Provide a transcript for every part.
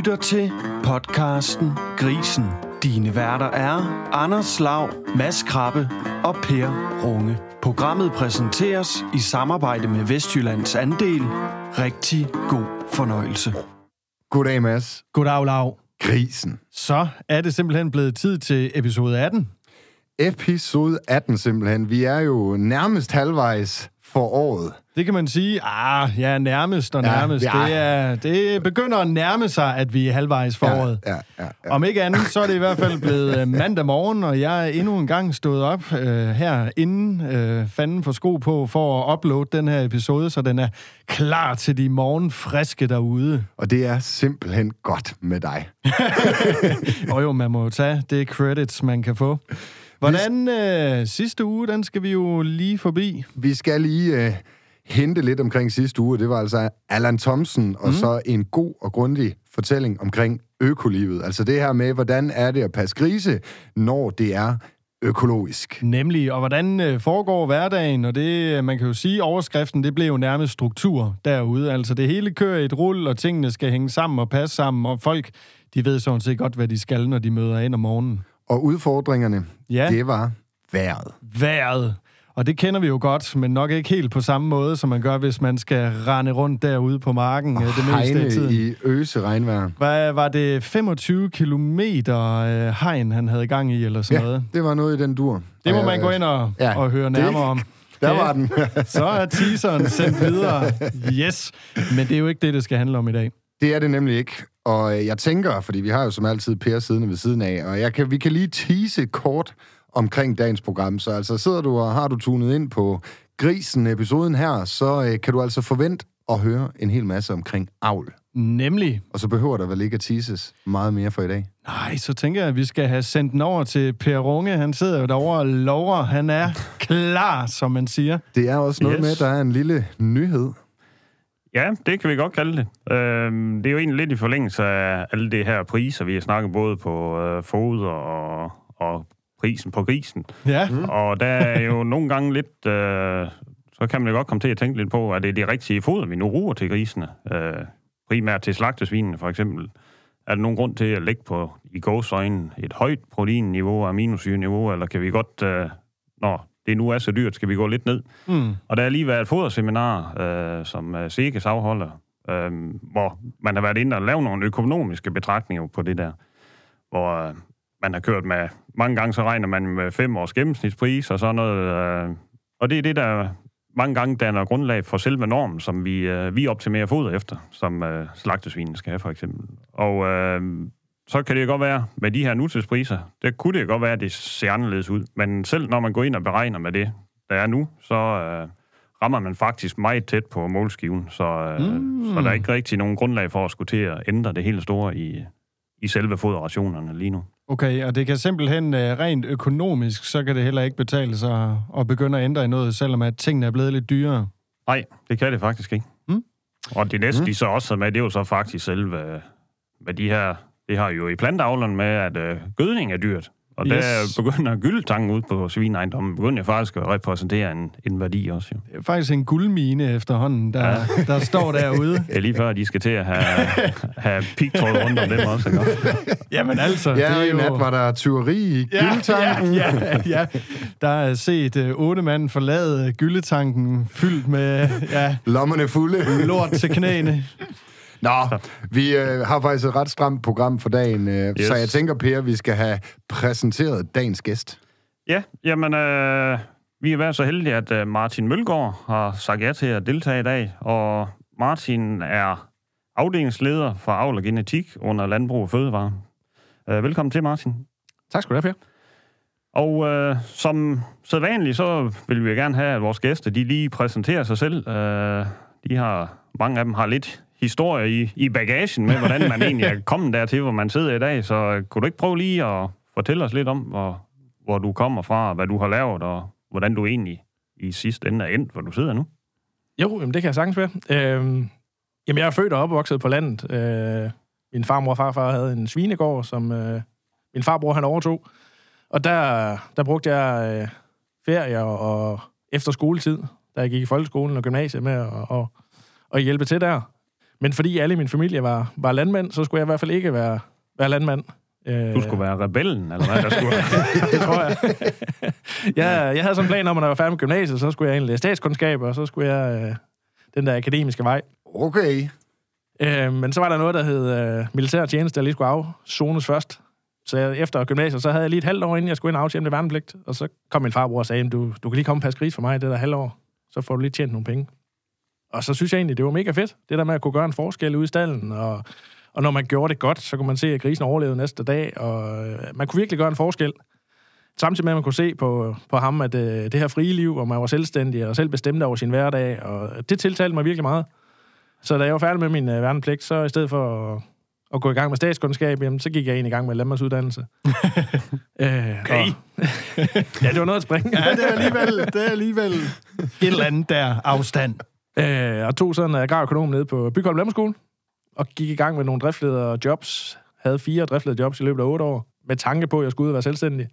lytter til podcasten Grisen. Dine værter er Anders Lav, Mads Krabbe og Per Runge. Programmet præsenteres i samarbejde med Vestjyllands Andel. Rigtig god fornøjelse. Goddag, Mads. Goddag, Lav. Grisen. Så er det simpelthen blevet tid til episode 18. Episode 18 simpelthen. Vi er jo nærmest halvvejs for året. Det kan man sige. Ah, ja, nærmest og Ja, nærmest. ja. Det, er, det begynder at nærme sig, at vi er halvvejs for året. Ja, ja, ja. Om ikke andet, så er det i hvert fald blevet øh, mandag morgen, og jeg er endnu en gang stået op øh, her inden øh, fanden for sko på for at uploade den her episode, så den er klar til de morgenfriske derude. Og det er simpelthen godt med dig. Og jo, man må jo tage det credits, man kan få. Hvordan øh, sidste uge, den skal vi jo lige forbi. Vi skal lige øh, hente lidt omkring sidste uge. Det var altså Allan Thomsen, og mm. så en god og grundig fortælling omkring økolivet. Altså det her med, hvordan er det at passe grise, når det er økologisk. Nemlig, og hvordan øh, foregår hverdagen, og det, øh, man kan jo sige, overskriften, det blev jo nærmest struktur derude. Altså det hele kører i et rull, og tingene skal hænge sammen og passe sammen, og folk, de ved sådan set godt, hvad de skal, når de møder ind om morgenen. Og udfordringerne, Ja. det var vejret. Vejret. Og det kender vi jo godt, men nok ikke helt på samme måde, som man gør, hvis man skal rende rundt derude på marken øh, det meste af tiden. i øse regnvejr. Hvad var det 25 kilometer øh, hegn, han havde gang i, eller sådan Ja, noget? det var noget i den dur. Det må Og man gå ind og, Ja, og høre det- nærmere om. Der var den. Så er teaseren sendt videre. Yes. Men det er jo ikke det, det skal handle om i dag. Det er det nemlig ikke. Og øh, jeg tænker, fordi vi har jo som altid Per siddende ved siden af, og jeg kan, vi kan lige tease kort omkring dagens program. Så altså sidder du og har du tunet ind på Grisen-episoden her, så øh, kan du altså forvente at høre en hel masse omkring avl. Nemlig. Og så behøver der vel ikke at teases meget mere for i dag. Nej, så tænker jeg, at vi skal have sendt den over til Per Runge. Han sidder jo derovre og lover. Han er klar, som man siger. Det er også noget Yes. med, at der er en lille nyhed. Ja, det kan vi godt kalde det. Øhm, det er jo egentlig lidt i forlængelse af alle det her priser, vi har snakket både på øh, foder og, og prisen på grisen. Ja, Mm. Og der er jo nogle gange lidt... Øh, så kan man jo godt komme til at tænke lidt på, at det er det rigtige foder, vi nu bruger til grisene. Øh, primært til slagtesvinene, for eksempel. Er der nogen grund til at lægge på i gåsøjne et højt proteinniveau og aminosyreniveau, eller kan vi godt, øh, når det nu er så dyrt, skal vi gå lidt ned? mm. Og der har lige været et foderseminar, øh, som øh, SEGES afholder, øh, hvor man har været inde og lavet nogle økonomiske betragtninger på det der. Hvor øh, man har kørt med, mange gange så regner man med fem års gennemsnitspris og sådan noget. Øh, og det er det, der mange gange danner grundlag for selve normen, som vi, øh, vi optimerer foder efter, som øh, slagtesvinen skal have for eksempel. Og øh, så kan det godt være, med de her nutidspriser, der kunne det godt være, at det ser anderledes ud. Men selv når man går ind og beregner med det, der er nu, så øh, rammer man faktisk meget tæt på målskiven. Så, øh, mm. så der er ikke rigtig nogen grundlag for at skulle til at ændre det helt store i, i selve foderrationerne lige nu. Okay, og det kan simpelthen øh, rent økonomisk, så kan det heller ikke betale sig at begynde at ændre i noget, selvom at tingene er blevet lidt dyrere. Nej, det kan det faktisk ikke. Mm. Og det næste, Mm. de så også med, det er jo så faktisk selve, øh, med de her, det har jo i planteavlerne med, at øh, gødning er dyrt. Og Yes. der begynder gyldetangen ud på svineejendommen, begynder jeg faktisk at repræsentere en, en værdi også. Jo. Det er faktisk en guldmine efterhånden, der, ja. der står derude. Det er lige før, de skal til at have, have pigtråd rundt om dem også. Ikke? Jamen altså, Ja, det er i jo... nat var der tyveri i gyldtanken. Ja, ja, ja. Der er set uh, otte mand forlade gyldetanken fyldt med ja, Lommerne fulde. lort til knæene. Nå, vi øh, har faktisk et ret stramt program for dagen, øh, yes. Så jeg tænker, Per, vi skal have præsenteret dagens gæst. Ja, jamen, øh, vi har været så heldige, at øh, Martin Mølgaard har sagt ja til at deltage i dag, og Martin er afdelingsleder for avl og genetik under Landbrug og Fødevare. Øh, velkommen til, Martin. Tak skal du have, Per. Og øh, som sædvanligt, så vil vi gerne have, at vores gæster, de lige præsenterer sig selv. Øh, de har, mange af dem har lidt historie i, i bagagen med, hvordan man egentlig er kommet dertil, hvor man sidder i dag. Så øh, kunne du ikke prøve lige at fortælle os lidt om, hvor, hvor du kommer fra, hvad du har lavet, og hvordan du egentlig i sidste ende er endt, hvor du sidder nu? Jo, jamen, det kan jeg sagtens være. Øhm, jamen, jeg er født og opvokset på landet. Øh, min farmor og farfar havde en svinegård, som øh, min farbror han overtog. Og der, der brugte jeg øh, ferier og efter skoletid, da jeg gik i folkeskolen og gymnasiet med at, og, og hjælpe til der. Men fordi alle i min familie var, var landmænd, så skulle jeg i hvert fald ikke være, være landmand. Øh, Du skulle være rebellen, eller hvad der skulle det tror jeg. jeg. Jeg havde sådan en plan om, at når jeg var færdig med gymnasiet, så skulle jeg egentlig læse statskundskab, og så skulle jeg øh, den der akademiske vej. Okay. Øh, men så var der noget, der hed øh, militær tjeneste, der lige skulle afzones først. Så jeg, efter gymnasiet, så havde jeg lige et halvt år, inden jeg skulle ind og aftjene med værnepligt. Og så kom min farbror og sagde, du, du kan lige komme og passe gris for mig det der halvår. Så får du lige tjent nogle penge. Og så synes jeg egentlig, det var mega fedt. Det der med at kunne gøre en forskel ude i stallen. Og, og når man gjorde det godt, så kunne man se, at grisen overlevede næste dag. Og øh, man kunne virkelig gøre en forskel. Samtidig med, at man kunne se på, på ham, at øh, det her frie liv, hvor man var selvstændig og selv bestemte over sin hverdag. Og det tiltalte mig virkelig meget. Så da jeg var færdig med min øh, værnepligt, så i stedet for at, at gå i gang med statskundskab, jamen, så gik jeg ind i gang med landmandsuddannelse. øh, Okay. Og, ja, det var noget at springe. Ja, det er alligevel, det er alligevel et eller andet der afstand. Øh, og tog sådan en agrarøkonom ned på Bygholm Landbrugsskole, og gik i gang med nogle driftlederjobs. Havde fire driftlederjobs i løbet af otte år, med tanke på, at jeg skulle ud og være selvstændig.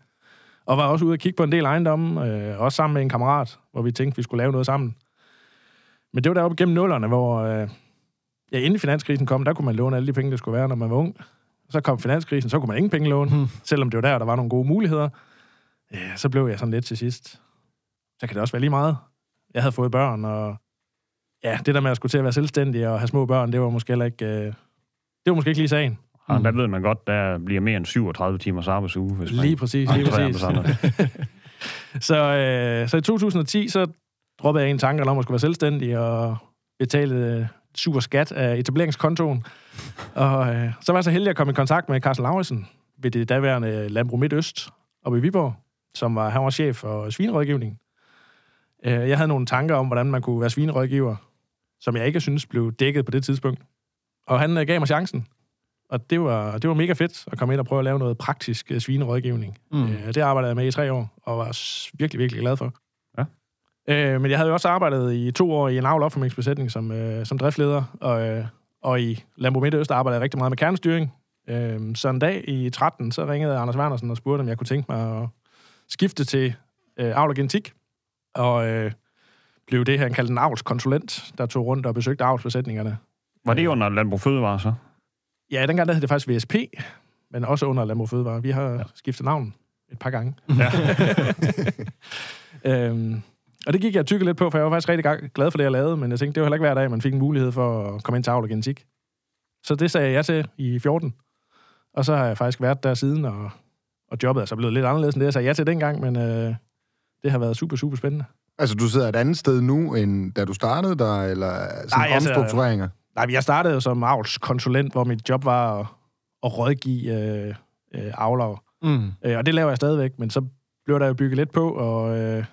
Og var også ude og kigge på en del ejendomme, øh, også sammen med en kammerat, hvor vi tænkte, vi skulle lave noget sammen. Men det var deroppe gennem nullerne, hvor øh, ja, inden finanskrisen kom, der kunne man låne alle de penge, der skulle være, når man var ung. Så kom finanskrisen, så kunne man ingen penge låne, hmm. selvom det var der, der var nogle gode muligheder. Ja, så blev jeg sådan lidt til sidst. Så kan det også være lige meget. Jeg havde fået børn, og ja, det der med at skulle til at være selvstændig og have små børn, det var måske heller ikke, øh, det var måske ikke lige sagen. Og der ved man godt, der bliver mere end 37 timers arbejdsuge, hvis man Lige præcis, lige præcis. Så, øh, så i 2010, så droppede jeg en tanke om at skulle være selvstændig og betale øh, super skat af etableringskontoen. Og øh, så var jeg så heldig at komme i kontakt med Carsten Lauritsen ved det daværende Landbrug Midtøst oppe i Viborg, som var, han var chef for svinerådgivning. Øh, jeg havde nogle tanker om, hvordan man kunne være svinerådgiver, som jeg ikke synes blev dækket på det tidspunkt. Og han øh, gav mig chancen. Og det var, det var mega fedt at komme ind og prøve at lave noget praktisk øh, svinerådgivning. Mm. Øh, det arbejdede jeg med i tre år, og var virkelig, virkelig glad for. Ja. Øh, men jeg havde jo også arbejdet i to år i en avl opformningsbesætning som, øh, som driftleder, og, øh, og i Lambo Midtøst arbejdede jeg rigtig meget med kernestyring. Øh, så en dag i 13, så ringede Anders Wernersen og spurgte, om jeg kunne tænke mig at skifte til øh, avl og genetik, og øh, blev det, han kaldte en avlskonsulent, der tog rundt og besøgte avlsbesætningerne. Var det under Landbrug Fødevare, så? Ja, dengang der hed det faktisk VSP, men også under Landbrug Fødevare. Vi har ja. skiftet navn et par gange. Ja. øhm, og det gik jeg tykke lidt på, for jeg var faktisk rigtig glad for det, jeg lavede, men jeg tænkte, det var heller ikke hver dag, man fik en mulighed for at komme ind til avl og genetik. Så det sagde jeg til i 14. Og så har jeg faktisk været der siden, og, og jobbet er så blevet lidt anderledes end det, jeg sagde ja til dengang, men øh, det har været super, super spændende. Altså, du sidder et andet sted nu, end da du startede der, eller sådan Nej, altså- omstruktureringer? Nej, jeg startede jo som avlskonsulent, hvor mit job var at, at rådgive øh, øh, avlere. Mm. Øh, og det laver jeg stadigvæk, men så blev der jo bygget lidt på, og... Øh,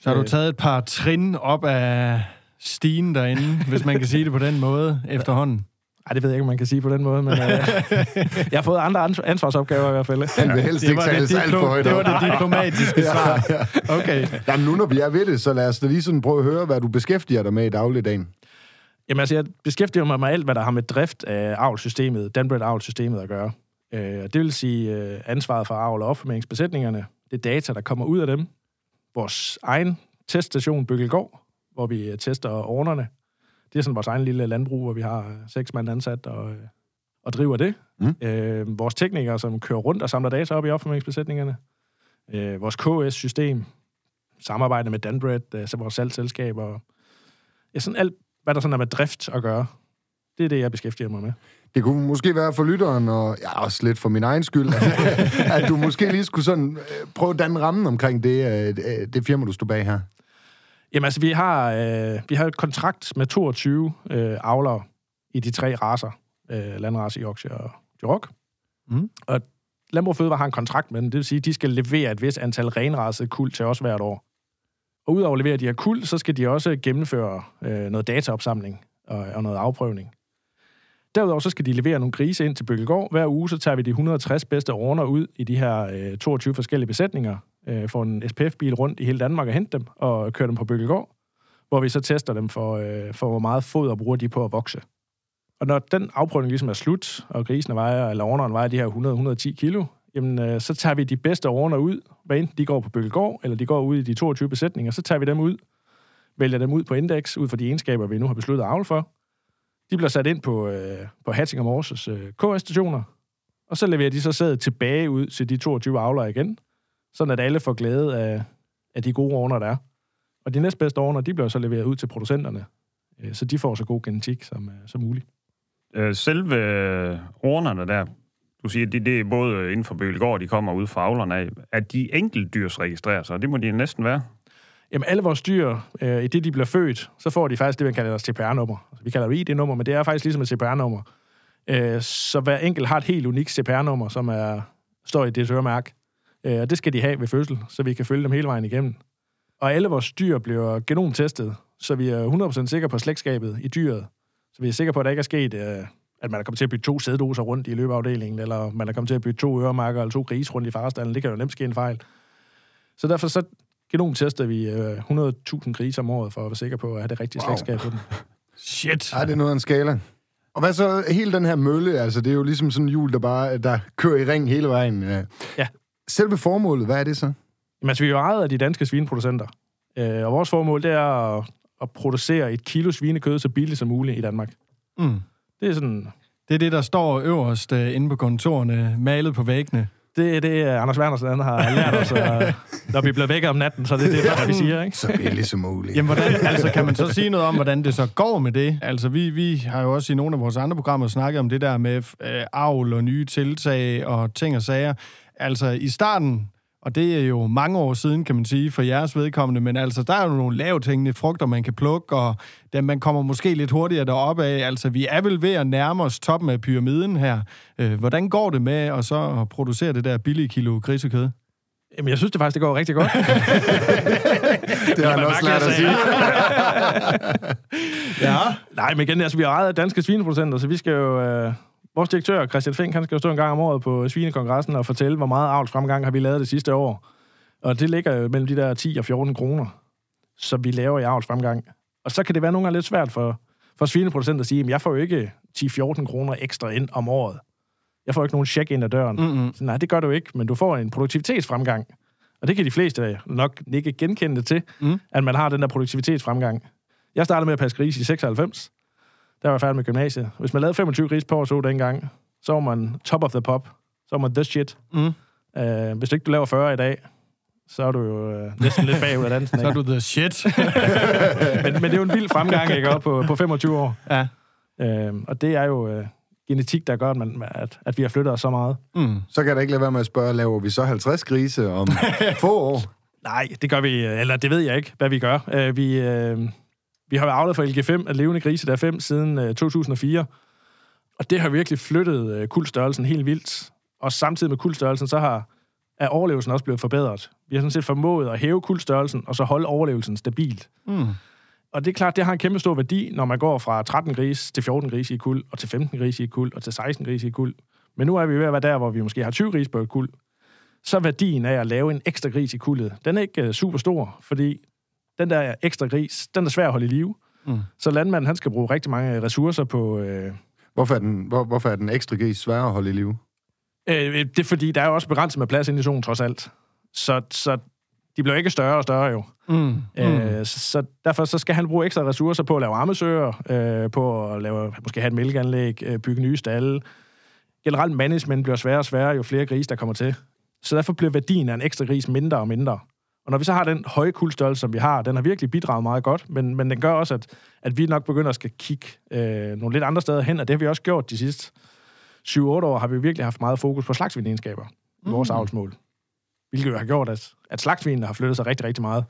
Så har du øh, taget et par trin op af stigen derinde, hvis man kan sige det på den måde, efterhånden. Ej, det ved jeg ikke, om man kan sige på den måde, men øh, jeg har fået andre ans- ansvarsopgaver i hvert fald. Han vil helst ikke tales alt for højt det var det diplomatiske svar. Okay. Jamen nu, når vi er ved det, så lad os da lige sådan prøve at høre, hvad du beskæftiger dig med i dagligdagen. Jamen altså, jeg beskæftiger mig med alt, hvad der har med drift af avlsystemet, Danbred avlsystemet at gøre. Øh, det vil sige øh, ansvaret for avl- og opformeringsbesætningerne, det data, der kommer ud af dem, vores egen teststation Bøkkelgård, hvor vi øh, tester ordnerne. Det er sådan vores egen lille landbrug, hvor vi har øh, seks mand ansat og, øh, og driver det. Mm. Øh, vores teknikere, som kører rundt og samler data op i opformeringsbesætningerne. Øh, vores KS-system, samarbejde med Danbred, øh, så vores salgsselskab og ja, sådan alt, hvad der sådan er med drift at gøre. Det er det, jeg beskæftiger mig med. Det kunne måske være for lytteren, og ja, også lidt for min egen skyld, at, at du måske lige skulle sådan øh, prøve at danne rammen omkring det, det firma, du stod bag her. Jamen altså, vi har, øh, vi har et kontrakt med 22 øh, avlere i de tre raser. Øh, landrace, Yorkshire og Duroc. Mm. Og Landbrug Fødevare har en kontrakt med dem. Det vil sige, at de skal levere et vis antal renrasede kuld til os hvert år. Og udover at levere de her kuld, så skal de også gennemføre øh, noget dataopsamling og, og noget afprøvning. Derudover så skal de levere nogle grise ind til Bøkkelgård. Hver uge så tager vi de 160 bedste ordner ud i de her øh, 22 forskellige besætninger. Øh, får en SPF-bil rundt i hele Danmark og hente dem og kører dem på Bøkkelgård. Hvor vi så tester dem for, øh, for hvor meget foder bruger de på at vokse. Og når den afprøvning ligesom er slut, og grisen vejer, eller ordneren vejer de her 100-110 kilo, jamen, øh, så tager vi de bedste ordner ud, hvad enten de går på Bøkkelgård, eller de går ud i de 22 besætninger, så tager vi dem ud, vælger dem ud på indeks, ud fra de egenskaber, vi nu har besluttet at avle for. De bliver sat ind på, øh, på Hatting og Morses øh, KS-stationer, og så leverer de så sædet tilbage ud til de 22 avlere igen, sådan at alle får glæde af, af de gode ordner, der er. Og de næstbedste ordner, de bliver så leveret ud til producenterne, øh, så de får så god genetik som, øh, som muligt. Øh, selve ordnerne der, du siger, det, det er både inden for Bølegård, de kommer ud fra avlerne af, at de enkeltdyrsregistrerer sig, det må de næsten være. Jamen, alle vores dyr, øh, i det de bliver født, så får de faktisk det, man kalder CPR-nummer. Altså, vi kalder det ID-nummer, men det er faktisk ligesom et CPR-nummer. Øh, så hver enkelt har et helt unikt CPR-nummer, som er, står i det øremærke. Øh, og det skal de have ved fødsel, så vi kan følge dem hele vejen igennem. Og alle vores dyr bliver genomtestet, så vi er 100% sikre på slægtskabet i dyret. Så vi er sikre på, at der ikke er sket, øh, at man er kommet til at bytte to sæddoser rundt i løbeafdelingen, eller man er kommet til at bytte to øremærker eller to grise rundt i farestallen. Det kan jo nemt ske en fejl. Så derfor så genomtester vi øh, 100.000 grise om året, for at være sikre på at have det rigtige Wow. slægtskab på dem. Shit. Ej, det er noget af en skala. Og hvad så hele den her mølle? Altså, det er jo ligesom sådan en hjul, der bare der kører i ring hele vejen. øh. Ja. Selve formålet, hvad er det så? Jamen, altså, vi er jo ejet af de danske svineproducenter. Øh, og vores formål, det er at, at producere et kilo svinekød så billigt som muligt i Danmark. Mm. Det er sådan... Det er det, der står øverst uh, inde på kontorerne, malet på væggene. Det er det, Anders Wernersen han har lært os, og når vi bliver væk om natten, så det er det, første, vi siger, ikke? Så billigt som muligt. Jamen, hvordan, altså, kan man så sige noget om, hvordan det så går med det? Altså, vi, vi har jo også i nogle af vores andre programmer snakket om det der med øh, avl og nye tiltag og ting og sager. Altså, i starten, og det er jo mange år siden, kan man sige, for jeres vedkommende, men altså, der er jo nogle lavt hængende frugter, man kan plukke, og den, man kommer måske lidt hurtigere deroppe af. Altså, vi er vel ved at nærme os toppen af pyramiden her. Øh, hvordan går det med at så producere det der billige kilo grisekød? Jamen, jeg synes det faktisk, det går rigtig godt. det har han også lært at sige. ja. Nej, men igen, altså, vi er ejet af danske svineproducenter, så vi skal jo... Øh, vores direktør, Christian Fink, han skal jo stå en gang om året på Svinekongressen og fortælle, hvor meget avlsfremgang har vi lavet det sidste år. Og det ligger mellem de der 10 og 14 kroner, som vi laver i avlsfremgang. Og så kan det være nogle gange lidt svært for, for svineproducenter at sige, at jeg får jo ikke 10-14 kroner ekstra ind om året. Jeg får ikke nogen check ind ad døren. Mm-hmm. Så nej, det gør du ikke, men du får en produktivitetsfremgang. Og det kan de fleste nok ikke genkende til, Mm. at man har den der produktivitetsfremgang. Jeg startede med at passe gris i 96. Der var færdig med gymnasiet. Hvis man lavede 25 gris på så dengang, så var man top of the pop. Så var man the shit. Mm. Uh, hvis du ikke du laver 40 i dag, så er du jo uh, næsten lidt bagud af dansen. Så er du the shit. men, men det er jo en vild fremgang, ikke? Op på, på 25 år. ja. Uh, og det er jo uh, genetik, der gør, at, man, at, at vi har flyttet os så meget. Mm. Så kan jeg da ikke lade være med at spørge, laver vi så 50 grise om få år? Nej, det gør vi, eller det ved jeg ikke, hvad vi gør. Uh, vi, uh, vi har avlet for LG5 af levende grise, der er fem siden uh, 2004. Og det har virkelig flyttet uh, kuldstørrelsen helt vildt. Og samtidig med kuldstørrelsen, så har er overlevelsen også blevet forbedret. Vi har sådan set formået at hæve kuldstørrelsen, og så holde overlevelsen stabilt. Mm. Og det er klart, det har en kæmpe stor værdi, når man går fra 13 gris til 14 gris i kuld, og til 15 gris i kuld, og til 16 gris i kuld. Men nu er vi ved at være der, hvor vi måske har 20 gris på et kuld. Så værdien af at lave en ekstra gris i kuldet, den er ikke uh, super stor, fordi den der ekstra gris, den er svær at holde i live. Mm. Så landmanden, han skal bruge rigtig mange ressourcer på... Øh, Hvorfor er den, hvor, hvorfor er den ekstra gris sværere at holde i live? øh, det er fordi, der er jo også begrænset med plads inde i zonen, trods alt. Så, så de bliver ikke større og større jo. Mm. Mm. Øh, så, så derfor så skal han bruge ekstra ressourcer på at lave ammesøer, øh, på at lave, måske have et mælkeanlæg, øh, bygge nye stalle. Generelt management bliver sværere og sværere, jo flere grise, der kommer til. Så derfor bliver værdien af en ekstra gris mindre og mindre. Og når vi så har den høje kuldstørrelse, som vi har, den har virkelig bidraget meget godt, men, men den gør også, at, at vi nok begynder at skal kigge øh, nogle lidt andre steder hen, og det har vi også gjort de sidste 7-8 år, har vi virkelig haft meget fokus på slagsvinegenskaber i vores Mm. avlsmål. Hvilket jo har gjort, at, at slagsvinene har flyttet sig rigtig, rigtig meget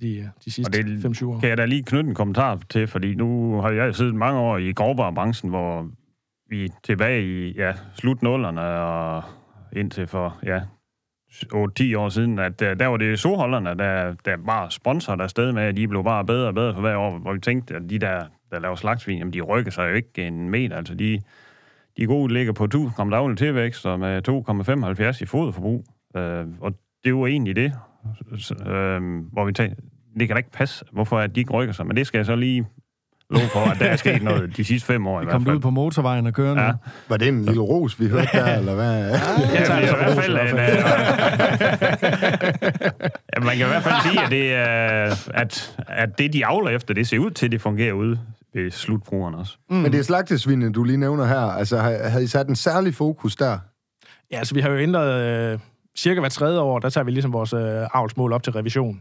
de, de sidste Og det 5-7 år. Kan jeg da lige knytte en kommentar til, fordi nu har jeg siddet mange år i grovvarebranchen, hvor vi er tilbage i ja, slut nullerne og indtil for ja, 8-10 år siden, at øh, der, der var det soholderne, der, der bare sponsorede sted med, at de blev bare bedre og bedre for hver år, hvor vi tænkte, at de der, der laver slagsvin, jamen de rykker sig jo ikke en meter, altså de, de gode ligger på 1000 gram daglig tilvækst og med 2,75 i foderforbrug, øh, og det var egentlig det, øh, hvor vi tænkte, det kan da ikke passe, hvorfor at de ikke rykker sig, men det skal jeg så lige love for, at der er sket noget de sidste fem år i Vi hvert kom fald. ud på motorvejen og køre nu. Ja. Var det en lille ros, vi hørte der, eller hvad? Ja, er i hvert ros, fald en, øh, ja, man kan i hvert fald sige, at, det at, at det, de avler efter, det ser ud til, det fungerer ude ved slutbrugeren også. Mm. Men det er slagtesvinene, du lige nævner her. Altså, havde I sat en særlig fokus der? Ja, altså vi har jo ændret øh, cirka hver tredje år, der tager vi ligesom vores øh, avlsmål op til revision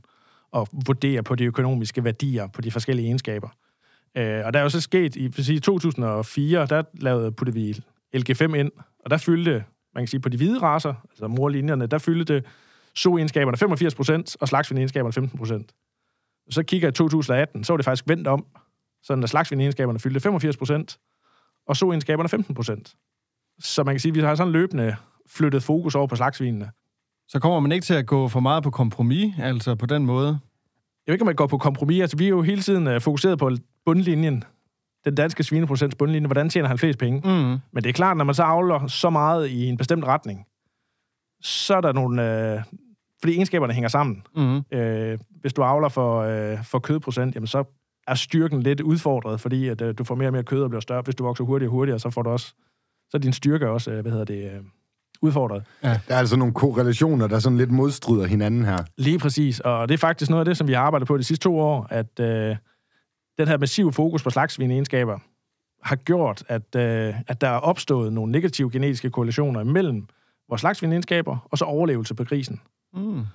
og vurderer på de økonomiske værdier på de forskellige egenskaber. Øh, og der er jo så sket, i præcis 2004, der lavede, puttede vi LG5 ind, og der fyldte, man kan sige, på de hvide raser, altså morlinjerne, der fyldte det soegenskaberne 85% og slagsvindegenskaberne 15%. Så kigger jeg i 2018, så var det faktisk vendt om, sådan at slagsvindegenskaberne fyldte 85%, og soegenskaberne 15%. Så man kan sige, at vi har sådan løbende flyttet fokus over på slagsvinene. Så kommer man ikke til at gå for meget på kompromis, altså på den måde? Jeg ved ikke, om man går på kompromis. Altså, vi er jo hele tiden uh, fokuseret på bundlinjen. Den danske svineprocents bundlinje. Hvordan tjener han flest penge? Mm. Men det er klart, når man så avler så meget i en bestemt retning, så er der nogle... Uh, fordi egenskaberne hænger sammen. Mm. Uh, hvis du avler for, uh, for kødprocent, jamen så er styrken lidt udfordret, fordi at, uh, du får mere og mere kød og bliver større. Hvis du vokser hurtigere og hurtigere, så får du også... Så er din styrke også, uh, hvad hedder det... Uh, udfordret. Ja. Der er altså nogle korrelationer, der sådan lidt modstrider hinanden her. Lige præcis, og det er faktisk noget af det, som vi har arbejdet på de sidste to år, at øh, den her massive fokus på slagsvineegenskaber har gjort, at, øh, at der er opstået nogle negative genetiske korrelationer mellem vores slagsvineegenskaber og så overlevelse på grisen. Mm.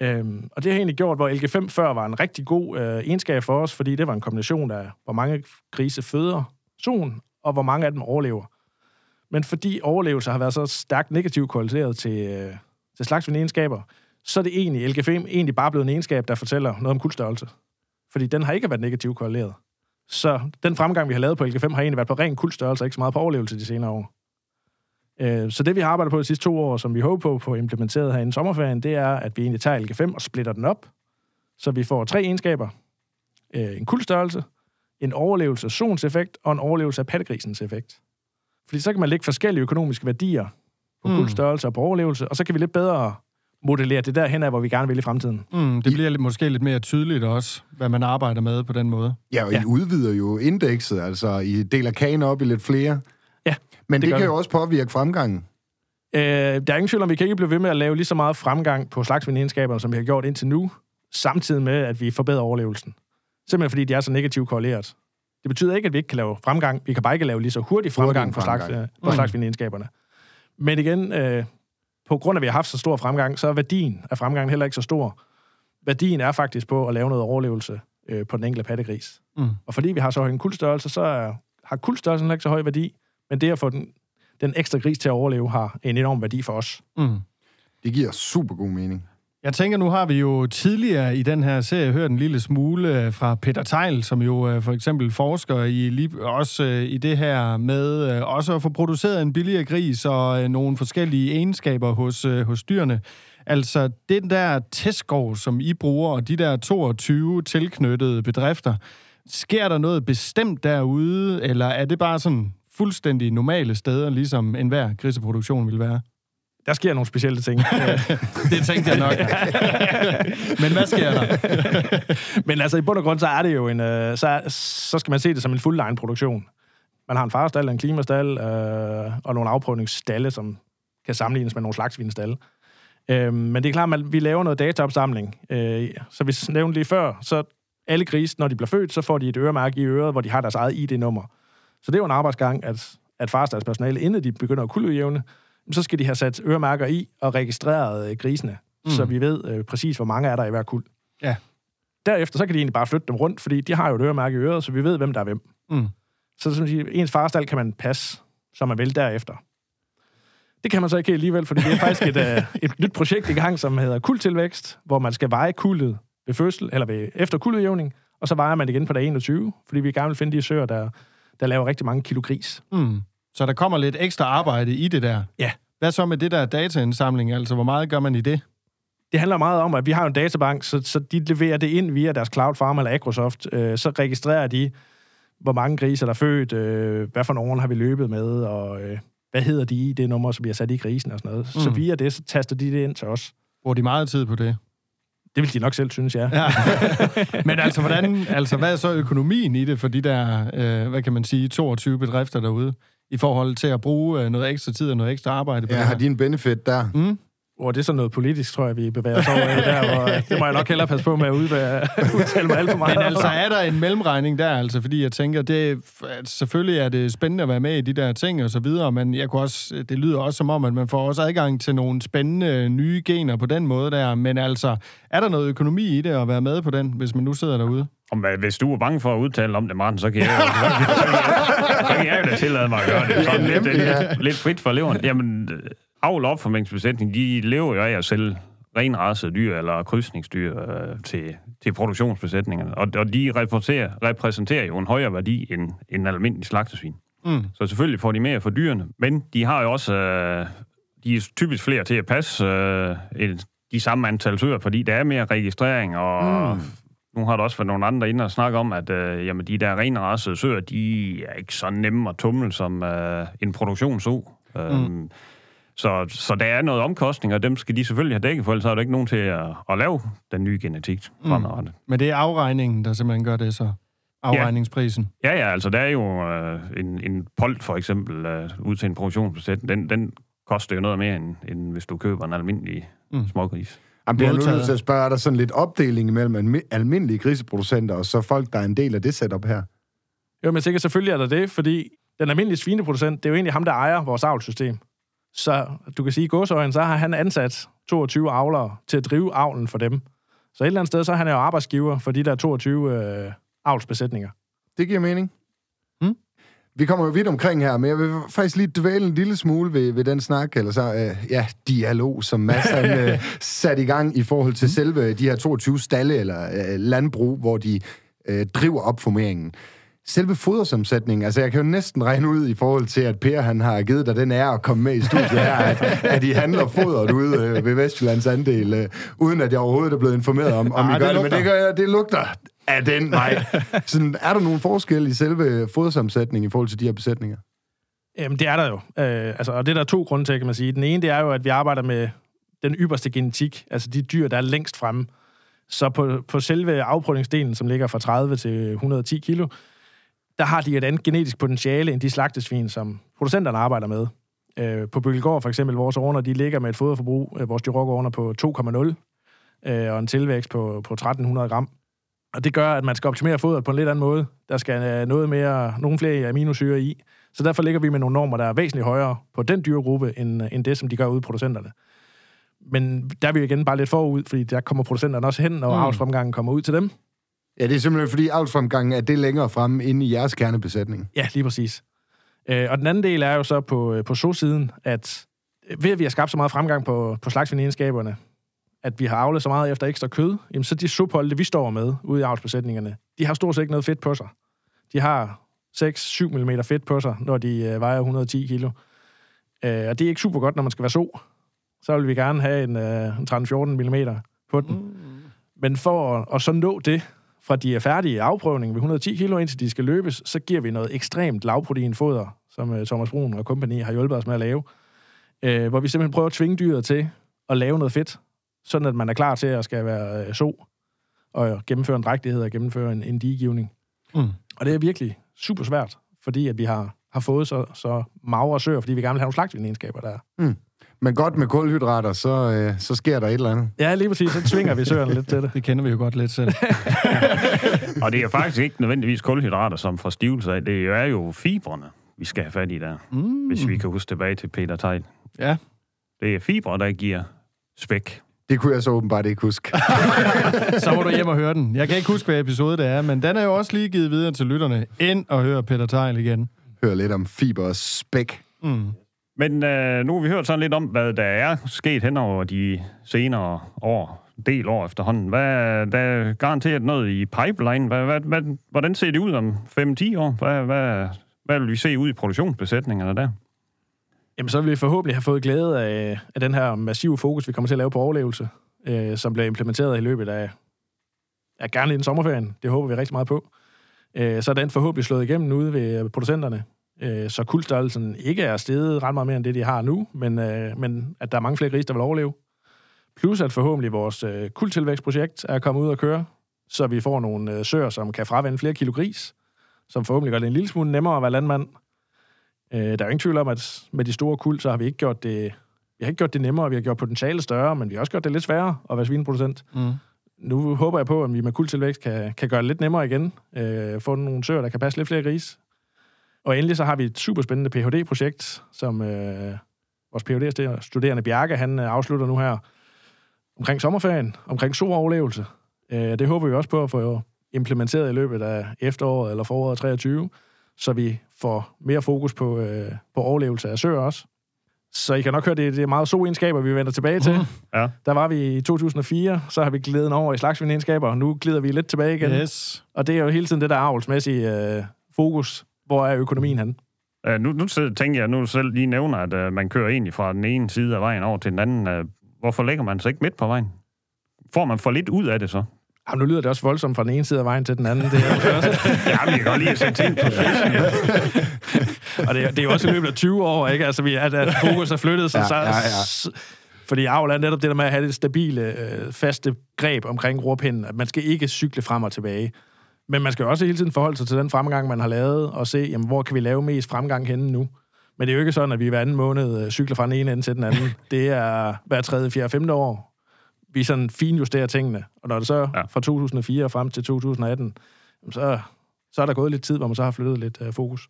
Øhm, og det har egentlig gjort, hvor LG5 før var en rigtig god øh, egenskab for os, fordi det var en kombination af, hvor mange grise føder solen, og hvor mange af dem overlever. Men fordi overlevelse har været så stærkt negativt korreleret til, øh, til slagsvineegenskaber, så er det egentlig, LG5 egentlig bare blevet en egenskab, der fortæller noget om kuldstørrelse. Fordi den har ikke været negativt korreleret. Så den fremgang, vi har lavet på LG5, har egentlig været på ren kuldstørrelse, ikke så meget på overlevelse de senere år. Øh, så det, vi har arbejdet på de sidste to år, som vi håber på at få implementeret her i sommerferien, det er, at vi egentlig tager LG5 og splitter den op, så vi får tre egenskaber. Øh, en kuldstørrelse, en overlevelse af effekt og en overlevelse af pattegrisens effekt. Fordi så kan man lægge forskellige økonomiske værdier på mm. kuldstørrelse og på overlevelse, og så kan vi lidt bedre modellere det der hen af, hvor vi gerne vil i fremtiden. Mm, det bliver lidt, måske lidt mere tydeligt også, hvad man arbejder med på den måde. Ja, og ja. I udvider jo indekset, altså I deler kagen op i lidt flere. Ja, Men det, det kan det. jo også påvirke fremgangen. Øh, der er ingen tvivl om, vi kan ikke blive ved med at lave lige så meget fremgang på slagsvindegenskaberne, som vi har gjort indtil nu, samtidig med, at vi forbedrer overlevelsen. Simpelthen fordi de er så negativt korreleret. Det betyder ikke, at vi ikke kan lave fremgang. Vi kan bare ikke lave lige så hurtig fremgang, hurtig fremgang. på, slags, øh, på slagsvindegenskaberne. Men igen, øh, på grund af, at vi har haft så stor fremgang, så er værdien af fremgangen heller ikke så stor. Værdien er faktisk på at lave noget overlevelse øh, på den enkelte pattegris. Mm. Og fordi vi har så høj en kuldstørrelse, så er, har kuldstørrelsen ikke så høj værdi, men det at få den, den ekstra gris til at overleve har en enorm værdi for os. Mm. Det giver super god mening. Jeg tænker, nu har vi jo tidligere i den her serie hørt en lille smule øh, fra Peter Teil, som jo øh, for eksempel forsker i lige, også øh, i det her med også at få produceret en billigere gris og nogle forskellige egenskaber hos, hos dyrene. Altså den der testgård, som I bruger, og de der 22 tilknyttede bedrifter, sker der noget bestemt derude, eller er det bare sådan fuldstændig normale steder, ligesom enhver griseproduktion vil være? Der sker nogle specielle ting. det tænkte jeg nok. Men hvad sker der? Men altså, i bund og grund, så er det jo en... Øh, så, så skal man se det som en full line produktion. Man har en farstal, en klimastal øh, og nogle afprøvningsstalle, som kan sammenlignes med nogle slagsvinestalle. Øh, men det er klart, at vi laver noget dataopsamling. Øh, så vi nævnte lige før, så alle grise, når de bliver født, så får de et øremærke i øret, hvor de har deres eget ID-nummer. Så det er jo en arbejdsgang, at, at farstalspersonale, inden de begynder at kuldudjævne, så skal de have sat øremærker i og registreret øh, grisene, mm. så vi ved øh, præcis, hvor mange er der i hver kuld. Ja. Derefter så kan de egentlig bare flytte dem rundt, fordi de har jo et øremærke i øret, så vi ved, hvem der er hvem. Mm. Så som siger, ens farstal kan man passe, som man vil derefter. Det kan man så ikke alligevel, fordi det er faktisk et, uh, et nyt projekt i gang, som hedder kuldtilvækst, hvor man skal veje kuldet ved fødsel, eller ved, efter kuldudjævning, og så vejer man det igen på dag 21, fordi vi gerne vil finde de søer, der, der laver rigtig mange kilo gris. Mm. Så der kommer lidt ekstra arbejde i det der. Ja. Hvad så med det der dataindsamling? Altså, hvor meget gør man i det? Det handler meget om, at vi har en databank, så, så de leverer det ind via deres Cloud Farm eller Microsoft. Øh, så registrerer de, hvor mange griser der er født, øh, hvad for nogle har vi løbet med, og øh, hvad hedder de i det nummer, som vi har sat i grisen og sådan noget. Mm. Så via det, så taster de det ind til os. Bruger de meget tid på det? Det vil de nok selv synes, ja. ja. Men altså, hvordan, altså, hvad er så økonomien i det for de der, øh, hvad kan man sige, 22 bedrifter derude? I forhold til at bruge øh, noget ekstra tid og noget ekstra arbejde på ja, det har de en benefit der? Mm. Hvor det er sådan noget politisk, tror jeg, vi bevæger os over der, hvor det må jeg nok hellere passe på med at udtale mig alt for meget. Men altså, er der en mellemregning der, altså? Fordi jeg tænker, det, selvfølgelig er det spændende at være med i de der ting og så videre, men jeg kunne også, det lyder også som om, at man får også adgang til nogle spændende nye gener på den måde der. Men altså, er der noget økonomi i det at være med på den, hvis man nu sidder derude? Om, øh, hvis du er bange for at udtale om det, Martin, så kan jeg, så kan jeg jo da tillade mig at gøre det. Sådan lidt, lidt, lidt frit for leveren. Jamen, avl og opformningsbesætning, de lever jo af at sælge renrasede dyr eller krydsningsdyr øh, til, til produktionsbesætningerne. Og, og de repræsenterer, repræsenterer jo en højere værdi end en almindelig slagtesvin. Mm. Så selvfølgelig får de mere for dyrene, men de har jo også... Øh, de er typisk flere til at passe øh, de samme antal søer, fordi der er mere registrering, og mm. Nu har der også været nogle andre inde og snakke om, at øh, jamen, de der rene rasede søer, de er ikke så nemme at tumle som øh, en produktionså. Mm. Øhm, så, så der er noget omkostning, og dem skal de selvfølgelig have dækket, for ellers er der ikke nogen til at, at lave den nye genetik mm. fremadrettet. Men det er afregningen, der simpelthen gør det så? Afregningsprisen? Ja, ja, ja altså der er jo øh, en, en polt for eksempel øh, ud til en produktionsbesætning. Den, den koster jo noget mere, end, end hvis du køber en almindelig mm. smågris. Jamen, bliver nu nødt til at spørge, er der sådan lidt opdeling mellem almindelige griseproducenter og så folk, der er en del af det setup her? Jo, men sikkert selvfølgelig er der det, fordi den almindelige svineproducent, det er jo egentlig ham, der ejer vores avlsystem. Så du kan sige, i godsøjen, så har han ansat 22 avlere til at drive avlen for dem. Så et eller andet sted, så er han jo arbejdsgiver for de der 22 øh, avlsbesætninger. Det giver mening. Vi kommer jo vidt omkring her, men jeg vil faktisk lige dvæle en lille smule ved, ved den snak, eller så, øh, ja, dialog, som Mads han øh, satte i gang i forhold til hmm? selve de her 22 stalle eller øh, landbrug, hvor de øh, driver opformeringen. Selve fodersamsætningen, altså jeg kan jo næsten regne ud i forhold til, at Per han har givet dig den ære at komme med i studiet her, at, at I handler fodret ude øh, ved Vestjyllands andel, øh, uden at jeg overhovedet er blevet informeret om, om I gør det, det men det, gør, det lugter af den vej. Sådan, er der nogen forskel i selve fodersamsætningen i forhold til de her besætninger? Jamen, det er der jo. Øh, altså, og det er der to grunde til, kan man sige. Den ene, det er jo, at vi arbejder med den ypperste genetik, altså de dyr, der er længst fremme. Så på, på selve afprøvningsdelen, som ligger fra 30 til 110 kilo, der har de et andet genetisk potentiale end de slagtesvin, som producenterne arbejder med. Øh, på Bøgelgård for eksempel, vores ordner, de ligger med et foderforbrug, øh, vores dyrokordner på 2,0 øh, og en tilvækst på, på 1300 gram. Og det gør, at man skal optimere fodret på en lidt anden måde. Der skal øh, noget mere, nogle flere aminosyre i. Så derfor ligger vi med nogle normer, der er væsentligt højere på den dyregruppe, end, end det, som de gør ude producenterne. Men der er vi igen bare lidt forud, fordi der kommer producenterne også hen, når mm. avlsfremgangen kommer ud til dem. Ja, det er simpelthen fordi avlsfremgangen er det længere fremme inde i jeres kernebesætning. Ja, lige præcis. Øh, og den anden del er jo så på, øh, på så-siden, at ved at vi har skabt så meget fremgang på, på slagsvinegenskaberne, at vi har avlet så meget efter ekstra kød, jamen så de supholde, vi står med ude i avlsbesætningerne, de har stort set ikke noget fedt på sig. De har 6-7 mm fedt på sig, når de øh, vejer 110 kilo. Øh, og det er ikke super godt, når man skal være så. Så vil vi gerne have en, øh, en 13-14 mm på den. Mm. Men for at, at så nå det, fra de er færdige afprøvning ved 110 kilo, indtil de skal løbes, så giver vi noget ekstremt lavproteinfoder, som uh, Thomas Brun og kompagni har hjulpet os med at lave, uh, hvor vi simpelthen prøver at tvinge dyret til at lave noget fedt, sådan at man er klar til at skal være uh, så, og gennemføre en drægtighed og gennemføre en, en digivning. Mm. Og det er virkelig super svært, fordi at vi har, har fået så, så magre søer, fordi vi gerne vil have nogle slagtvindegenskaber der. Mm. Men godt med kulhydrater, så, øh, så sker der et eller andet. Ja, lige præcis. Så tvinger vi søerne lidt til det. Det kender vi jo godt lidt selv. og det er faktisk ikke nødvendigvis kulhydrater, som får stivelse af. Det er jo fibrene, vi skal have fat i der. Mm. Hvis vi kan huske tilbage til Peter Tejl. Ja. Det er fibre, der giver spæk. Det kunne jeg så åbenbart ikke huske. så må du hjem og høre den. Jeg kan ikke huske, hvad episode det er, men den er jo også lige givet videre til lytterne. Ind og høre Peter Tejl igen. Hør lidt om fiber og spæk. Mm. Men øh, nu har vi hørt sådan lidt om, hvad der er sket hen over de senere år, del år efterhånden. Hvad, der er garanteret noget i pipeline. Hvad, hvad, hvad, hvordan ser det ud om 5-10 år? Hvad, hvad, hvad vil vi se ud i produktionsbesætningerne der? Jamen, så vil vi forhåbentlig have fået glæde af, af den her massive fokus, vi kommer til at lave på overlevelse, øh, som bliver implementeret i løbet af, ja, gerne i den sommerferien. Det håber vi rigtig meget på. Øh, så er den forhåbentlig slået igennem ude ved producenterne øh, så kuldstørrelsen ikke er steget ret meget mere end det, de har nu, men, øh, men at der er mange flere grise, der vil overleve. Plus at forhåbentlig vores øh, kuldtilvækstprojekt er kommet ud og køre, så vi får nogle øh, søer, som kan fravende flere kilo gris, som forhåbentlig gør det en lille smule nemmere at være landmand. Øh, der er jo ingen tvivl om, at med de store kuld, så har vi ikke gjort det vi har ikke gjort det nemmere, vi har gjort potentialet større, men vi har også gjort det lidt sværere at være svineproducent. Mm. Nu håber jeg på, at vi med kuldtilvækst kan, kan gøre det lidt nemmere igen. Øh, få nogle søer, der kan passe lidt flere gris. Og endelig så har vi et super spændende Ph.D.-projekt, som øh, vores Ph.D.-studerende Bjarke, han øh, afslutter nu her omkring sommerferien, omkring sooverlevelse. Øh, det håber vi også på at få implementeret i løbet af efteråret eller foråret 23, så vi får mere fokus på, øh, på overlevelse af søer også. Så I kan nok høre, det, det er meget so-egenskaber, vi vender tilbage til. Ja. Der var vi i 2004, så har vi glidet over i slagsvinegenskaber, og nu glider vi lidt tilbage igen. Yes. Og det er jo hele tiden det der avlsmæssige øh, fokus. Hvor er økonomien henne? Uh, nu, nu tænker jeg, nu selv lige nævner, at uh, man kører egentlig fra den ene side af vejen over til den anden. Uh, hvorfor lægger man sig ikke midt på vejen? Får man for lidt ud af det så? Jamen, nu lyder det også voldsomt fra den ene side af vejen til den anden. Det er også, ja, vi kan godt lige at sætte ting på og det er, det er jo også i løbet af 20 år, ikke? Altså, vi, at, at fokus er flyttet sig. Ja, så, ja, ja. Fordi avl er netop det der med at have det stabile, øh, faste greb omkring rorpinden. At man skal ikke cykle frem og tilbage. Men man skal jo også hele tiden forholde sig til den fremgang, man har lavet, og se, jamen, hvor kan vi lave mest fremgang henne nu. Men det er jo ikke sådan, at vi hver anden måned øh, cykler fra den ene ende til den anden. Det er hver tredje, fjerde, femte år. Vi sådan finjusterer tingene. Og når det så Ja. fra 2004 og frem til 2018, jamen, så, så er der gået lidt tid, hvor man så har flyttet lidt øh, fokus.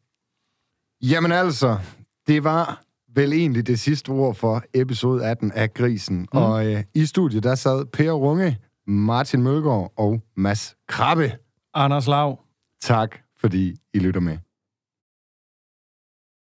Jamen altså, det var vel egentlig det sidste ord for episode 18 af Grisen. Mm. Og øh, i studiet, der sad Per Runge, Martin Mølgaard og Mads Krabbe. Anders Lav. Tak, fordi I lytter med.